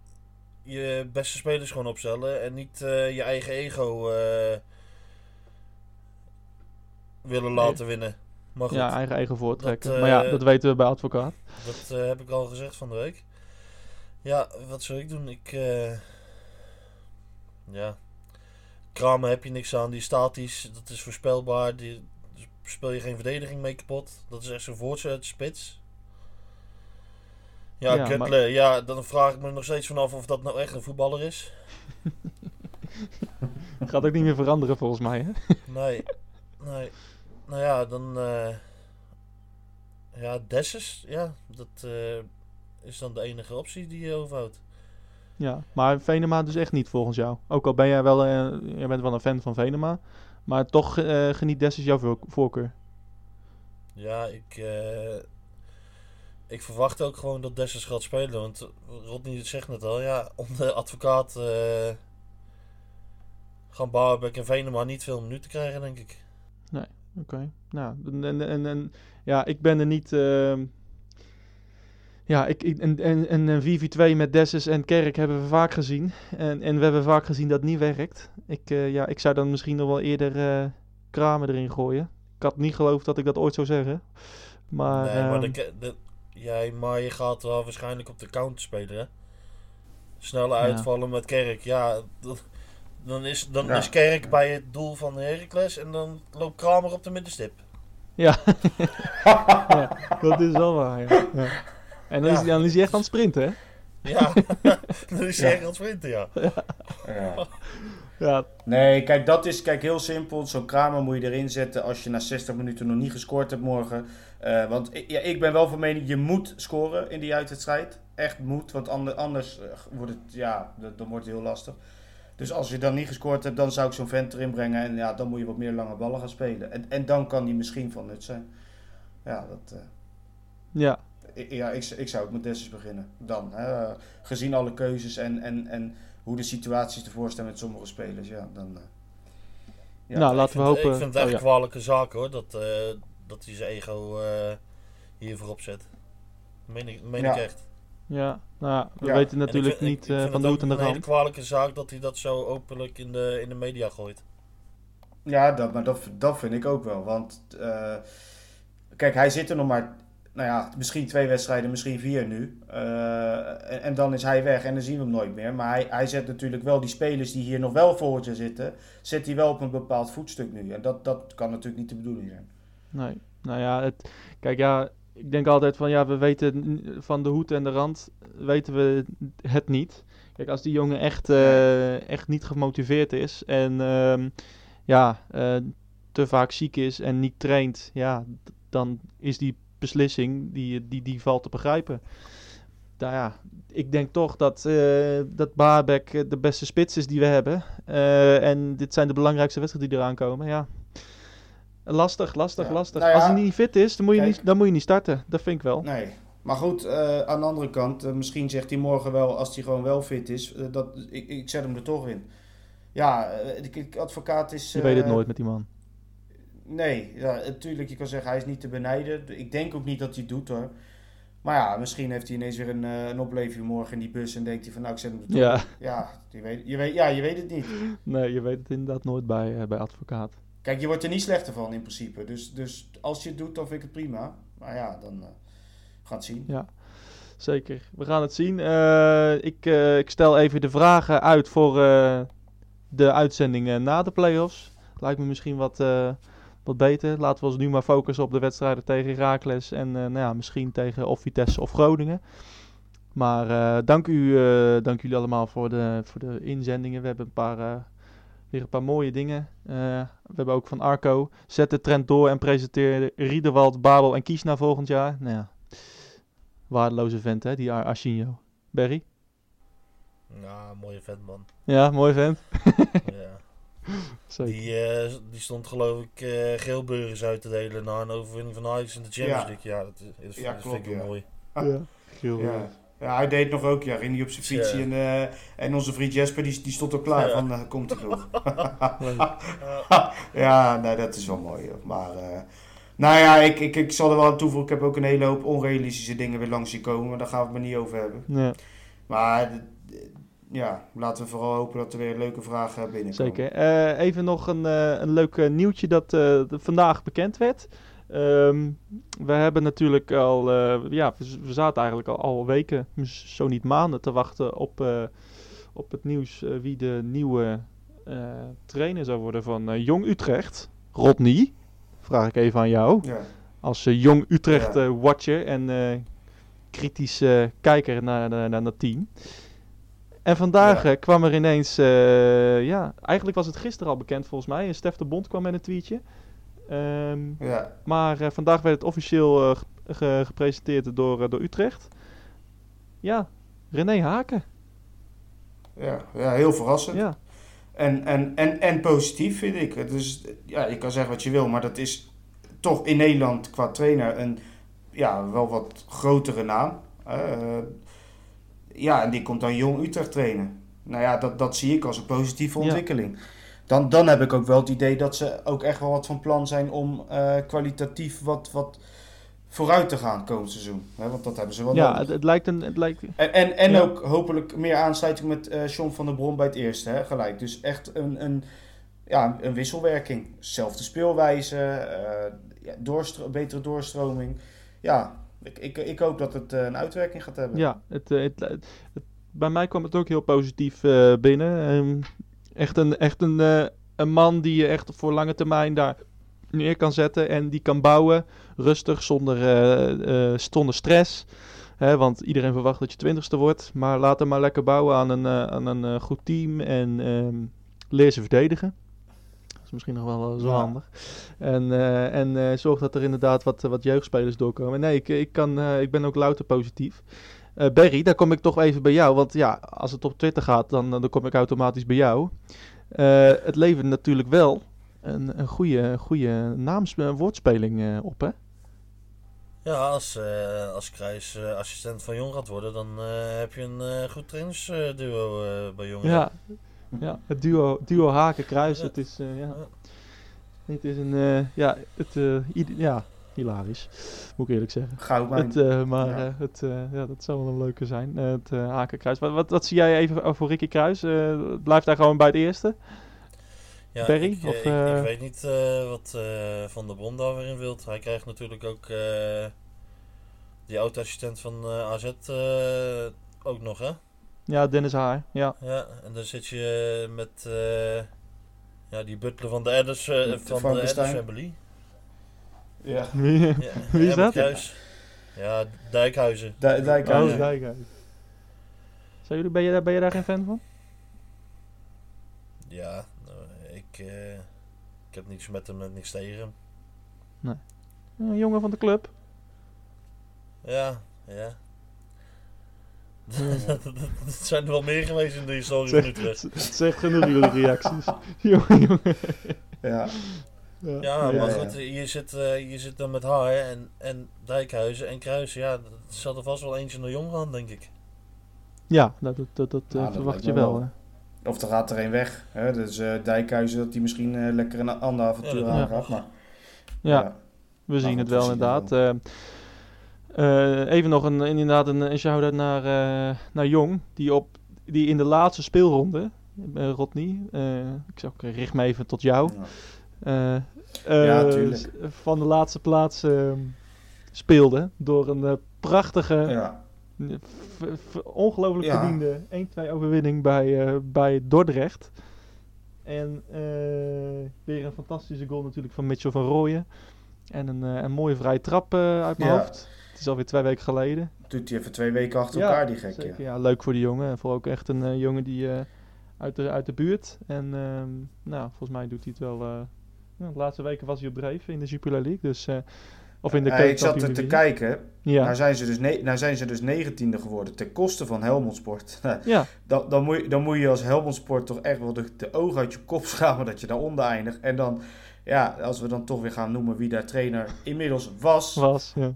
je beste spelers gewoon opstellen. En niet eh, je eigen ego eh, willen laten winnen. Maar goed, Ja, eigen eigen voortrekken. Dat, maar ja, eh, dat weten we bij advocaat. dat heb ik al gezegd van de week. Ja, wat zou ik doen? Ik. ja. Kramer heb je niks aan. Die is statisch. Dat is voorspelbaar. Die daar speel je geen verdediging mee kapot. Dat is echt zo'n voorzet spits. Ja, Ja, Gutler. Ja, dan vraag ik me nog steeds vanaf of dat nou echt een voetballer is. *laughs* Gaat ook niet meer veranderen volgens mij, hè? Nee. nee. Nou ja, dan. eh ja, Dessus. Ja, dat eh, is dan de enige optie die je overhoudt. Ja, maar Venema dus echt niet volgens jou. Ook al ben jij wel, eh, jij bent wel een fan van Venema. Maar toch geniet Dessus jouw voor- voorkeur. Ja, ik, ik verwacht ook gewoon dat Dessus gaat spelen. Want Rodney zegt net al, ja, *laughs* onder advocaat eh, gaan Barbeck en Venema niet veel minuten krijgen, denk ik. Oké. Nou, en, en, en, ja, ik ben er niet. ehm, ja, ik, ik, en, en, en een 4v2 met Dessus en Kerk hebben we vaak gezien. En, en we hebben vaak gezien dat het niet werkt. Ik, eh, ja, ik zou dan misschien nog wel eerder eh, Kramer erin gooien. Ik had niet geloofd dat ik dat ooit zou zeggen. Maar, nee, maar, ehm, de, de, jij, maar je gaat wel waarschijnlijk op de counter spelen, hè? Snelle Ja. uitvallen met Kerk, ja. dat- dan is, dan Ja. is Kerk bij het doel van Heracles en dan loopt Kramer op de middenstip. ja. *laughs* ja, dat is wel waar. Ja. Ja. En dan, Ja. is, dan is hij echt aan het sprinten, hè? Ja, *laughs* dan is hij Ja. echt aan het sprinten, ja. Ja. Nee, kijk, dat is kijk, heel simpel. Zo'n Kramer moet je erin zetten als je na 60 minuten nog niet gescoord hebt morgen. Eh, want ik- ja, ik ben wel van mening, je moet scoren in die uitwedstrijd. Echt moet, want ander- anders eh, wordt het, ja, dan wordt het heel lastig. Dus als je dan niet gescoord hebt, dan zou ik zo'n vent erin brengen. En ja, dan moet je wat meer lange ballen gaan spelen. En, en dan kan die misschien van nut zijn. Ja, dat, eh, ja. Ik- ja ik, ik zou ook met Dessus beginnen. Dan, hè, eh, gezien alle keuzes en, en, en hoe de situaties ervoor staan met sommige spelers. Ja, dan... eh, ja. nou, Ik laten we vind- hopen. Ik vind het echt oh, kwalijke zaak hoor, dat, eh, dat hij zijn ego eh hier voorop zet. Meen ik, meen Ja. ik echt. Ja, nou, ja, we Ja. weten natuurlijk vind- niet ik eh, van de het hoed en ook de een hele rand. kwalijke zaak dat hij dat zo openlijk in de, in de media gooit. Ja, dat, maar dat, dat vind ik ook wel. Want eh, kijk, hij zit er nog maar, nou ja, misschien twee wedstrijden, misschien vier nu. Eh, en, en dan is hij weg en dan zien we hem nooit meer. Maar hij, hij zet natuurlijk wel die spelers die hier nog wel voor je zitten, zet hij wel op een bepaald voetstuk nu. En dat, dat kan natuurlijk niet de bedoeling zijn. Nee, nou ja, het, kijk ja, ik denk altijd van ja, we weten van de hoed en de rand, weten we het niet. Kijk, als die jongen echt, eh, echt niet gemotiveerd is en ehm, ja, eh, te vaak ziek is en niet traint, ja, dan is die beslissing, die, die, die valt te begrijpen. Nou ja, ik denk toch dat, eh dat eh, de beste spits is die we hebben. Eh, en dit zijn de belangrijkste wedstrijden die eraan komen, ja. Lastig, lastig, Ja. lastig. Nou ja, Als hij niet fit is, dan moet, je kijk. niet, dan moet je niet starten. Dat vind ik wel. Nee. Maar goed, aan de andere kant, misschien zegt hij morgen wel, als hij gewoon wel fit is, dat, ik, ik zet hem er toch in. Ja, de advocaat is... Je weet het nooit met die man. Nee, ja, natuurlijk, je kan zeggen hij is niet te benijden. Ik denk ook niet dat hij het doet hoor. Maar ja, misschien heeft hij ineens weer een, eh, een opleving morgen in die bus en denkt hij van nou ik zet hem er toch Ja. Ja, je weet, je, weet, ja, je weet het niet. nee, je weet het inderdaad nooit bij, eh, bij advocaat. Kijk, je wordt er niet slechter van in principe. Dus, dus als je het doet, dan vind ik het prima. Maar ja, dan uh, gaan het zien. Ja, zeker. We gaan het zien. Ik, ik stel even de vragen uit voor de uitzendingen na de playoffs. Lijkt me misschien wat, wat beter. Laten we ons nu maar focussen op de wedstrijden tegen Herakles en nou ja, misschien tegen of Vitesse of Groningen. Maar uh, dank, u, uh, dank jullie allemaal voor de, voor de inzendingen. We hebben een paar, weer een paar mooie dingen. Uh, we hebben ook van Arco. Zet de trend door en presenteer Riederwald, Babel en Kiesna volgend jaar. Nou ja, waardeloze vent hè, die Ar Arsinho. Berry? Ja, mooie vent man. Ja, mooi vent. *laughs* *laughs* Zeker. Die, uh, die stond geloof ik uh, geelburgers uit te delen na een overwinning van Ajax in de Champions League. Ja, ja dat, is, ja, dat klopt, vind ik ja. mooi. Ja. Ja. Ja, hij deed nog ook, ja, ging hij op zijn fiets. Ja. En, uh, en onze vriend Jesper, die, die stond ook klaar Ja. van, uh, komt hij nog. *laughs* ja, nee, dat is wel mooi. Joh. Maar, uh, nou ja, ik, ik, ik zal er wel aan toevoegen. Ik heb ook een hele hoop onrealistische dingen weer langs zien komen. Maar daar gaan we het maar niet over hebben. Ja, Maar, ja, laten we vooral hopen dat er weer leuke vragen binnenkomen. zeker. Eh, even nog een, eh, een leuk eh, nieuwtje dat vandaag bekend werd. Ehm, we hebben natuurlijk al, ja, we, zaten eigenlijk al, al weken, zo niet maanden, te wachten op, op het nieuws wie de nieuwe trainer zou worden van Jong Utrecht. Rodney, vraag ik even aan jou. Ja. Als Jong Utrecht Ja. eh, watcher en kritische kijker naar, naar, naar dat team. En vandaag Ja. eh, kwam er ineens, eh, ja, eigenlijk was het gisteren al bekend volgens mij. Stef de Bond kwam met een tweetje. Ehm, Ja. maar eh, vandaag werd het officieel eh, ge- ge- gepresenteerd door, eh, door Utrecht. Ja, René Haken. Ja. ja, heel verrassend. Ja, En, en, en, en positief vind ik. Het is, ja, je kan zeggen wat je wil, maar dat is toch in Nederland qua trainer een ja, wel wat grotere naam. Ja, en die komt dan jong Utrecht trainen. Nou ja, dat, dat zie ik als een positieve Ja. ontwikkeling. Dan, dan heb ik ook wel het idee dat ze ook echt wel wat van plan zijn om eh, kwalitatief wat, wat vooruit te gaan komend seizoen. Hè, want dat hebben ze wel ja nodig. het, het lijkt een... Het lijkt, En, en, en Ja. ook hopelijk meer aansluiting met eh John van der Bron bij het eerste, hè, gelijk. Dus echt een, een, ja, een wisselwerking. Zelfde speelwijze, eh, ja, betere doorstroming. Ja, ik, ik, ik hoop dat het eh, een uitwerking gaat hebben. Ja, het, eh, het, het- bij mij kwam het ook heel positief eh, binnen. Ehm, echt een, echt een, een man die je echt voor lange termijn daar neer kan zetten en die kan bouwen. Rustig, zonder, zonder stress. Hè, want iedereen verwacht dat je twintigste wordt. Maar laat hem maar lekker bouwen aan een, aan een goed team en ehm, leer ze verdedigen. Is misschien nog wel zo Ja. handig. En, eh, en eh, zorg dat er inderdaad wat, wat jeugdspelers doorkomen. Nee, ik, ik, kan, eh, ik ben ook louter positief. Berry, daar kom ik toch even bij jou. Want ja, als het op Twitter gaat, dan, dan kom ik automatisch bij jou. Het levert natuurlijk wel een, een goede, goede naams, woordspeling op, hè? Ja, als, eh als Kruis assistent van Jong gaat worden, dan heb je een goed trainingsduo eh bij Jong. Ja, ja het duo, duo Haken-Kruis. Ja. Het is, eh, ja. Het is een, eh, ja, het, eh, ja, hilarisch, moet ik eerlijk zeggen. Goudmijn. Het, maar Ja. het, ja, dat zou wel een leuke zijn, het Haken-Kruis. Wat, wat, wat zie jij even voor Ricky Kruis? Blijft hij gewoon bij het eerste? Ja, Berry, Ik, of, ik, ik weet niet wat Van der Brom daar weer in wilt. Hij krijgt natuurlijk ook die oud-assistent van AZ ook nog, hè? Ja, Dennis Haar, ja. Ja, en dan zit je met eh, ja, die butler van de Edders, eh, van de. Edders Family. Ja. *laughs* Wie, Ja, *laughs* Wie is dat? Kruis. Ja, Dijkhuizen. Dijk- Dijkhuizen. Oh, Dijkhuizen. Zijn jullie, ben, je, daar- ben je daar geen fan van? Ja, nou, ik, eh, ik heb niks met hem en niks tegen hem. Een jongen van de club. Ja, ja. Het *laughs* zijn er wel meer geweest in de historie van Utrecht. *laughs* Het zegt genoeg, jullie reacties. *laughs* jongen, jongen. Ja. Ja, maar ja. goed, je zit, eh, je zit dan met haar en, en Dijkhuizen en Kruisen. Ja, dat zal er vast wel eentje naar jong gaan, denk ik. Ja, dat, dat, dat, dat, Ja, eh, dat verwacht je wel. Of er gaat er een weg. Hè? Dus eh, Dijkhuizen dat hij misschien eh, lekker een ander avontuur Ja, dat- aangaat. Maar, Ja, we zien goed, het we wel inderdaad. Eh, even nog een, inderdaad een, een shout-out naar, eh, naar Jong, die, op, die in de laatste speelronde, eh, Rodney, ik zou ook richt me even tot jou, Ja. Ja, van de laatste plaats eh, speelde door een prachtige, Ja. ongelooflijk Ja. verdiende 1-2 overwinning bij, bij Dordrecht. En weer een fantastische goal natuurlijk van Mitchell van Rooyen. En een, een mooie vrije trap uit mijn Ja. hoofd. Is alweer twee weken geleden. Doet hij even twee weken achter Ja, elkaar, die gek. Zeker, Ja. ja, leuk voor die jongen. En vooral ook echt een eh, jongen die eh, uit, de, uit de buurt. En ehm, nou, volgens mij doet hij het wel. eh, de laatste weken was hij op dreef in de Jupiler League. Dus, of in de ik zat er te kijken. Ja, Nou, zijn ze dus ne- nou zijn ze dus negentiende geworden ten koste van Helmond Sport. Nou, *laughs* ja, dan, dan, moet je, dan moet je als Helmond Sport toch echt wel de, de ogen uit je kop schamen dat je daaronder eindigt. En dan, ja, als we dan toch weer gaan noemen wie daar trainer inmiddels was. was. Ja.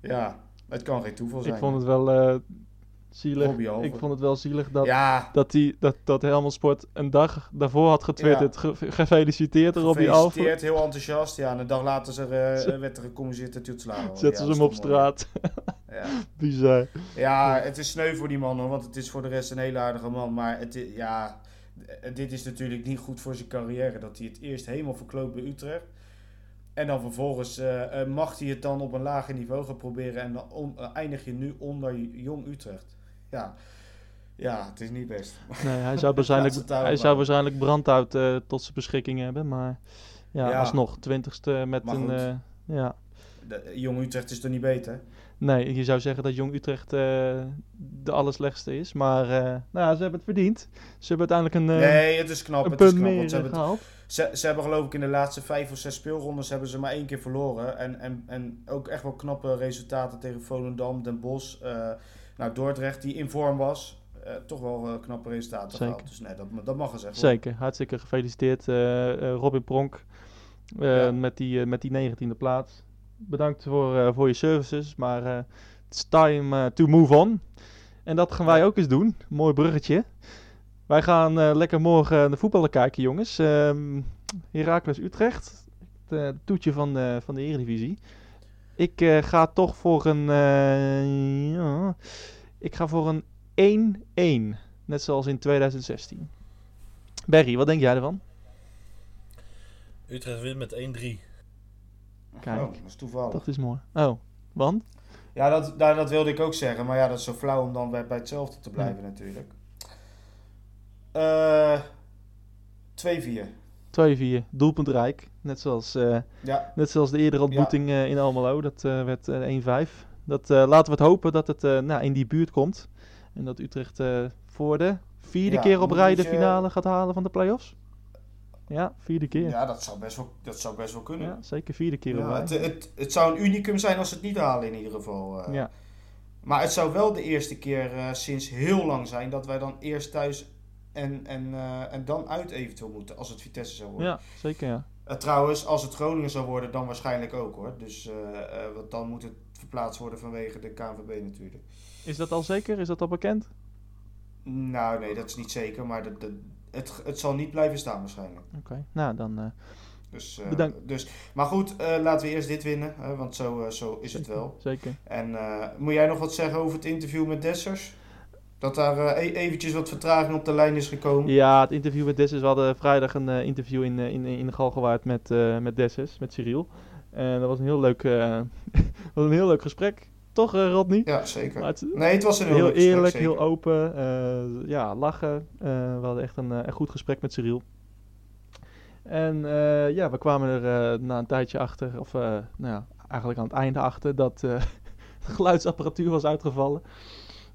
Ja, het kan geen toeval zijn. Ik vond het wel eh, zielig. Ik vond het wel zielig dat, Ja, dat, die, dat, dat Helmond Sport een dag daarvoor had getwitterd. Ge- gefeliciteerd Robbie Alver. gefeliciteerd, heel enthousiast. Ja, en een dag later ze, eh, werd er gecommuniceerd dat hij. Zetten ja, ze hem op straat. Ja. *laughs* Bizar. Ja, het is sneu voor die man hoor, want het is voor de rest een hele aardige man. Maar het, ja, dit is natuurlijk niet goed voor zijn carrière. Dat hij het eerst helemaal verkloot bij Utrecht. En dan vervolgens eh, eh, mag hij het dan op een lager niveau gaan proberen. En dan on- eh, eindig je nu onder Jong Utrecht. Ja, ja het is niet best. Nee, hij zou *laughs* waarschijnlijk, hij zou waarschijnlijk brandhout tot zijn beschikking hebben. Maar ja, Ja. alsnog, twintigste met Maar een... ja. De, Jong Utrecht is toch niet beter? Nee, je zou zeggen dat Jong Utrecht de allerslechtste is. Maar eh, nou, ja, ze hebben het verdiend. Ze hebben uiteindelijk een, eh, nee, het is knap. Het is knap want ze hebben, het-. Ze, ze hebben geloof ik in de laatste vijf of zes speelrondes hebben ze maar één keer verloren. En, en, en ook echt wel knappe resultaten tegen Volendam, Den Bosch, eh nou Dordrecht die in vorm was. Eh, toch wel eh, knappe resultaten Zeker. gehaald. Dus nee, dat, dat mag gezegd worden. Zeker, hartstikke gefeliciteerd Robin Pronk Ja. met, die, met die negentiende plaats. Bedankt voor, voor je services, maar it's time to move on. En dat gaan wij ook eens doen. Mooi bruggetje. Wij gaan eh, lekker morgen naar de voetballen kijken, jongens. Ehm Heracles Utrecht, het eh, toetje van de, van de Eredivisie. Ik eh, ga toch voor een, eh, ja, ik ga voor een 1-1, net zoals in 2016. Berry, wat denk jij ervan? Utrecht wint met 1-3. Kijk. Oh, dat is toevallig. Dat is mooi. Oh, want? Ja, dat, nou, dat wilde ik ook zeggen. Maar ja, dat is zo flauw om dan bij, bij hetzelfde te blijven natuurlijk. Eh 2-4. 2-4, doelpuntrijk. Net zoals, eh, Ja, net zoals de eerdere ontmoeting eh, in Almelo. Dat werd eh, 1-5. Dat, laten we het hopen dat het nou, in die buurt komt. En dat Utrecht voor de vierde Ja, keer op rij de finale gaat halen van de play-offs. Ja, vierde keer. Ja, ja dat, zou best wel, dat zou best wel kunnen. zeker vierde keer op Ja, rij. het, het, het zou een unicum zijn als ze het niet halen in ieder geval. ja, Maar het zou wel de eerste keer sinds heel lang zijn dat wij dan eerst thuis en, en, eh, en dan uit eventueel moeten als het Vitesse zou worden. ja, zeker ja. Eh, trouwens, als het Groningen zou worden, dan waarschijnlijk ook hoor. Dus eh, want dan moet het verplaatst worden vanwege de KNVB natuurlijk. Is dat al zeker? Is dat al bekend? Nou nee, dat is niet zeker, maar het, het zal niet blijven staan waarschijnlijk. Oké, nou dan... Dus, Bedankt. dus, maar goed, laten we eerst dit winnen, hè, want zo, zo is het wel. Zeker. En moet jij nog wat zeggen over het interview met Dessers? Dat daar eh, e- eventjes wat vertraging op de lijn is gekomen? Ja, het interview met Dessus. We hadden vrijdag een eh, interview in, eh, in, in de Galgenwaard met, met Dessus, met Cyril. En dat was een heel leuk, *laughs* was een heel leuk gesprek. Toch, Rodney? Ja, zeker. Het- Nee, het was een heel, heel leuk gesprek, eerlijk, heel open. ja, lachen. We hadden echt een, een goed gesprek met Cyril. En ja, we kwamen er na een tijdje achter, of nou ja, eigenlijk aan het einde achter dat *laughs* de geluidsapparatuur was uitgevallen.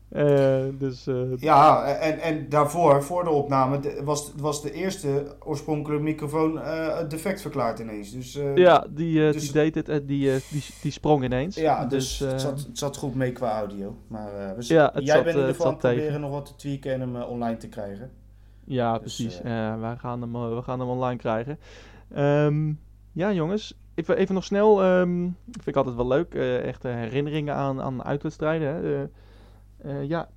Eh, dus eh, Ja, en, en daarvoor, voor de opname, de- was, was de eerste oorspronkelijke microfoon eh, defect verklaard ineens. Dus, ja, die, dus- die deed het en die, die, die sprong ineens. ja, dus, eh, het, zat, het zat goed mee qua audio. Maar we z- Ja, jij zat, bent in ieder geval proberen tegen. nog wat te tweaken en hem online te krijgen. Ja, Dus, precies. wij gaan hem, we gaan hem online krijgen. Ehm, ja, jongens. Even, even nog snel. ehm vind ik altijd wel leuk. echte herinneringen aan, aan uitwedstrijden. Hè. Eh, ja,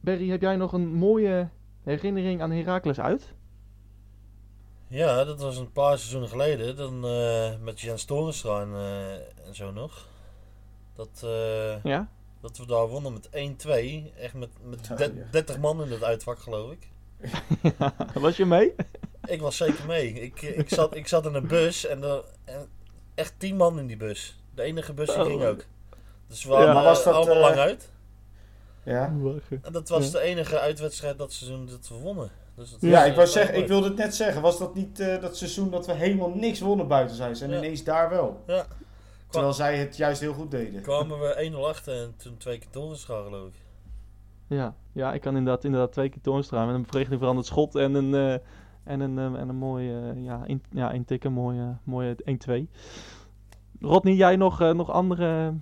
Berry, heb jij nog een mooie herinnering aan Heracles uit? Ja, dat was een paar seizoenen geleden. Dan eh, met Jens Torenstra en, eh, en zo nog. Dat, eh, Ja? dat we daar wonnen met 1-2. Echt met, met Ja, de- ja. 30 man in het uitvak, geloof ik. *laughs* Was je mee? Ik was zeker mee. Ik, ik, zat, ik zat in een bus en, er, en echt 10 man in die bus. De enige bus die Oh. ging ook. Dus we waren Ja, maar was eh, dat, allemaal lang uit. Ja, En dat was Ja. de enige uitwedstrijd dat seizoen dat we wonnen. Dus dat ja, ik, wou wel zeggen, ik wilde het net zeggen. Was dat niet eh, dat seizoen dat we helemaal niks wonnen buitenshuis en Ja. ineens daar wel? Ja. Terwijl zij het juist heel goed deden. kwamen we 1-0 achter en toen twee keer Torenstra, geloof ik. Ja, ja ik kan inderdaad, inderdaad twee keer toonstraal met een verregeling veranderd schot en een, eh, en een, eh, en een mooie, eh, ja, in, ja, intikken, mooie, mooie 1-2. Rodney, jij nog, eh, nog andere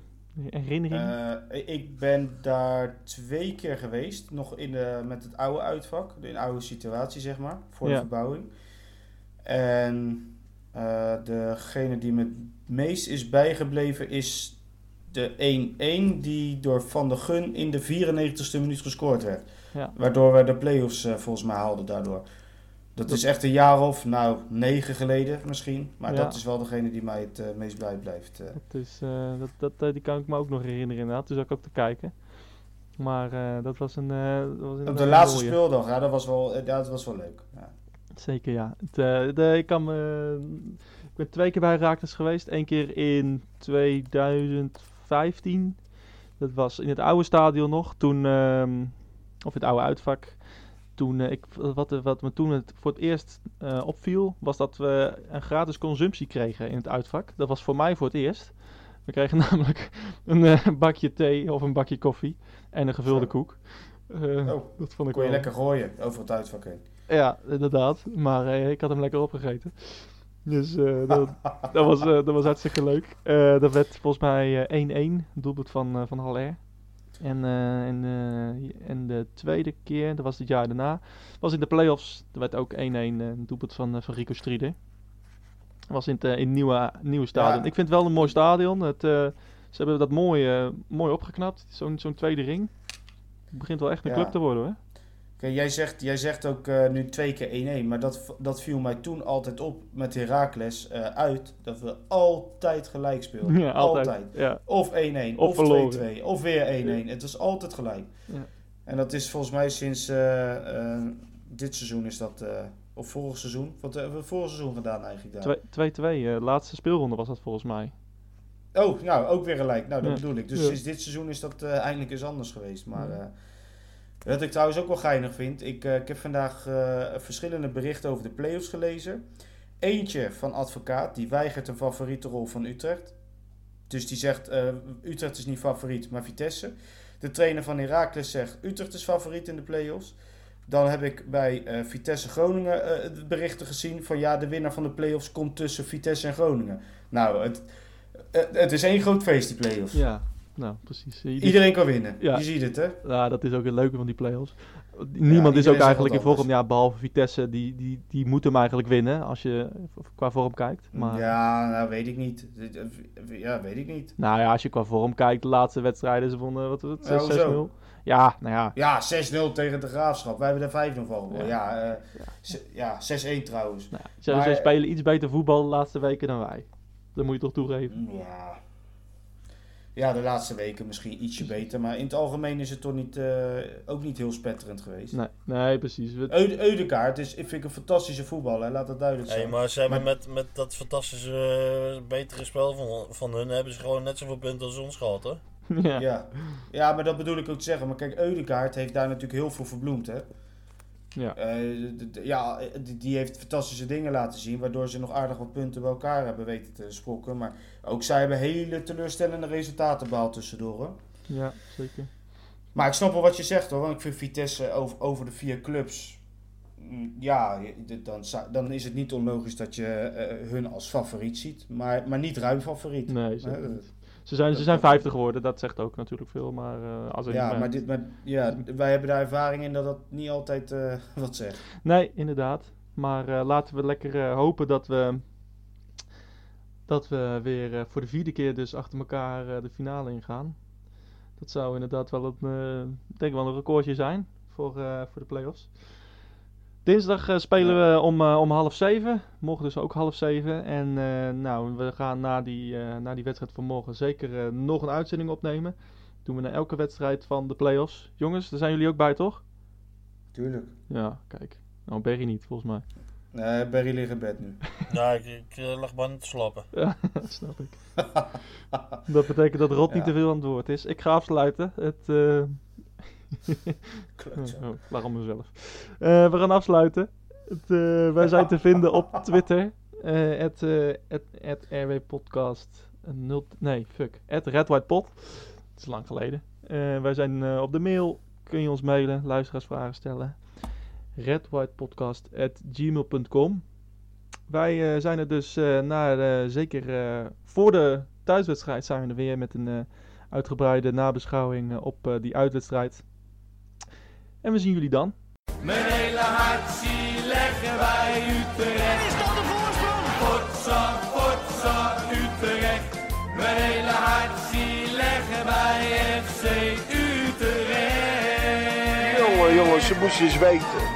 herinneringen? Eh, ik ben daar twee keer geweest. Nog in de, met het oude uitvak. In de oude situatie, zeg maar. Voor de verbouwing. En eh, degene die me het meest is bijgebleven is de 1-1 die door Van der Gun in de 94ste minuut gescoord werd. Ja. Waardoor we de play-offs eh, volgens mij haalden daardoor. Dat is echt een jaar of, nou, negen geleden misschien. Maar Ja. dat is wel degene die mij het eh, meest blij blijft. eh. Dat is, eh, dat, dat, die kan ik me ook nog herinneren inderdaad, toen zat ik ook te kijken. Maar dat was een... dat was Op de laatste mooie. speeldag, ja, dat was wel, ja, dat was wel leuk. Ja. Zeker, ja. Het, de, ik, kan me, ik ben twee keer bij Raakles geweest. Eén keer in 2015. Dat was in het oude stadion nog. Toen, ehm, of het oude uitvak. Toen, eh, ik, wat, wat me toen het, voor het eerst eh, opviel, was dat we een gratis consumptie kregen in het uitvak. Dat was voor mij voor het eerst. We kregen *laughs* namelijk een eh, bakje thee of een bakje koffie en een gevulde Zo. koek. Eh, Oh, dat vond ik kon je wel. lekker gooien over het uitvak heen. Ja, inderdaad. Maar eh, ik had hem lekker opgegeten. Dus eh, dat, *laughs* dat, was, eh, dat was hartstikke leuk. Eh, dat werd volgens mij eh, 1-1, doelpunt van, uh, van Haller. En, uh, en, uh, en de tweede keer, dat was het jaar daarna, was in de playoffs. Er werd ook 1-1, een doelpunt van, van Rico Strieder. was in het, in het nieuwe, nieuwe stadion. Ja. Ik vind het wel een mooi stadion. Het, ze hebben dat mooi, mooi opgeknapt. Zo'n zo'n tweede ring. Het begint wel echt een Ja. club te worden hoor. Kijk, jij zegt, jij zegt ook uh, nu twee keer 1-1, maar dat, dat viel mij toen altijd op met Heracles uh, uit, dat we altijd gelijk speelden. *laughs* Ja, altijd. Ja. Of 1-1, Of of 2-2, verloren. of weer 1-1. Het was altijd gelijk. Ja. En dat is volgens mij sinds uh, dit seizoen is dat, of vorig seizoen, wat hebben we vorig seizoen gedaan eigenlijk daar? 2-2, uh, laatste speelronde was dat volgens mij. Oh, nou, ook weer gelijk. Nou, dat bedoel ik. Dus sinds dit seizoen is dat eindelijk eens anders geweest. Maar wat ik trouwens ook wel geinig vind. Ik, uh, ik heb vandaag uh, verschillende berichten over de play-offs gelezen. Eentje van advocaat, die weigert een favoriete rol van Utrecht. Dus die zegt, uh, Utrecht is niet favoriet, maar Vitesse. De trainer van Heracles zegt, Utrecht is favoriet in de play-offs. Dan heb ik bij Vitesse Groningen berichten gezien van ja, de winnaar van de play-offs komt tussen Vitesse en Groningen. Nou, het, het is één groot feest, die play-offs. Ja, nou precies. Ieder- Iedereen kan winnen. Ja. Je ziet het, hè? Ja, dat is ook het leuke van die play-offs. Niemand is ook eigenlijk in wat vorm, ja, behalve Vitesse, die, die, die moet hem eigenlijk winnen als je qua vorm kijkt. Maar, Ja, nou weet ik niet. Ja, weet ik niet. Nou ja, als je qua vorm kijkt, de laatste wedstrijden, ze vonden, wat Ja, 6-0. hoezo? Ja, nou ja, Ja, 6-0 tegen de Graafschap. Wij hebben er 5-0 van. Ja. Ja, eh, ja 6-1 trouwens. nou, ze, Maar- ze spelen iets beter voetbal de laatste weken dan wij. Dat moet je toch toegeven. Ja. Ja, de laatste weken misschien ietsje beter. Maar in het algemeen is het toch niet, eh, ook niet heel spetterend geweest. Nee, nee precies. Eude, Eudekaart is, ik vind ik een fantastische voetballer. Laat dat duidelijk Hey, zijn. maar ze hebben Maar- met, met dat fantastische uh, betere spel van, van hun hebben ze gewoon net zoveel punten als ons gehad, hoor. *laughs* ja. Ja. ja, maar dat bedoel ik ook te zeggen. Maar kijk, Eudekaart heeft daar natuurlijk heel veel verbloemd, hè. Ja. Eh, ja, eh, die- heeft fantastische dingen laten zien, waardoor ze nog aardig wat punten bij elkaar hebben weten te sprokken. Maar ook zij hebben hele teleurstellende resultaten behaald tussendoor. Hoor. ja, zeker. Maar ik snap wel wat je zegt hoor, want ik vind Vitesse over, over de vier clubs. mm, Ja, dan, dan is het niet onlogisch dat je eh, hun als favoriet ziet, maar, maar niet ruim favoriet. Nee, zeker niet. Ze zijn, ze zijn dat- 50 geworden, dat zegt ook natuurlijk veel. Maar eh, als Ja, maar, dit, maar ja, wij hebben daar ervaring in dat dat niet altijd eh, wat zegt. Nee, inderdaad. Maar eh, laten we lekker hopen dat we, dat we weer voor de vierde keer dus achter elkaar de finale ingaan. Dat zou inderdaad wel een, ik denk wel een recordje zijn voor, voor de play-offs. Dinsdag eh, spelen we om, eh, om half zeven. Morgen dus ook half zeven. En eh, nou, we gaan na die, eh, na die wedstrijd van morgen zeker nog een uitzending opnemen. Doen we na elke wedstrijd van de play-offs. Jongens, daar zijn jullie ook bij, toch? Tuurlijk. Ja, kijk. Nou, Berry niet, volgens mij. Nee, Barry ligt in bed nu. *laughs* Ja, ik, ik lag bijna te slapen. *laughs* Ja, dat snap ik. Dat betekent dat Rot niet te veel aan het woord is. Ik ga afsluiten. Het, eh. Oh, waarom mezelf? Eh, we gaan afsluiten. Het, eh, wij zijn te vinden op *laughs* Twitter. at, eh, RW Podcast. nee, fuck. At Red White. Het is lang geleden. Wij zijn op de mail. Kun je ons mailen. Luisteraarsvragen stellen. redwhitepodcast.gmail.com Wij zijn er dus naar, zeker voor de thuiswedstrijd zijn we er weer met een uitgebreide nabeschouwing op die uitwedstrijd. En we zien jullie dan. Mijn hele hart zie leggen wij Utrecht. Is dat de voorsprong? Potsa, potsa, Utrecht. Mijn hele hart zie leggen wij FC Utrecht. Jongen, jongens, ze moesten eens weten.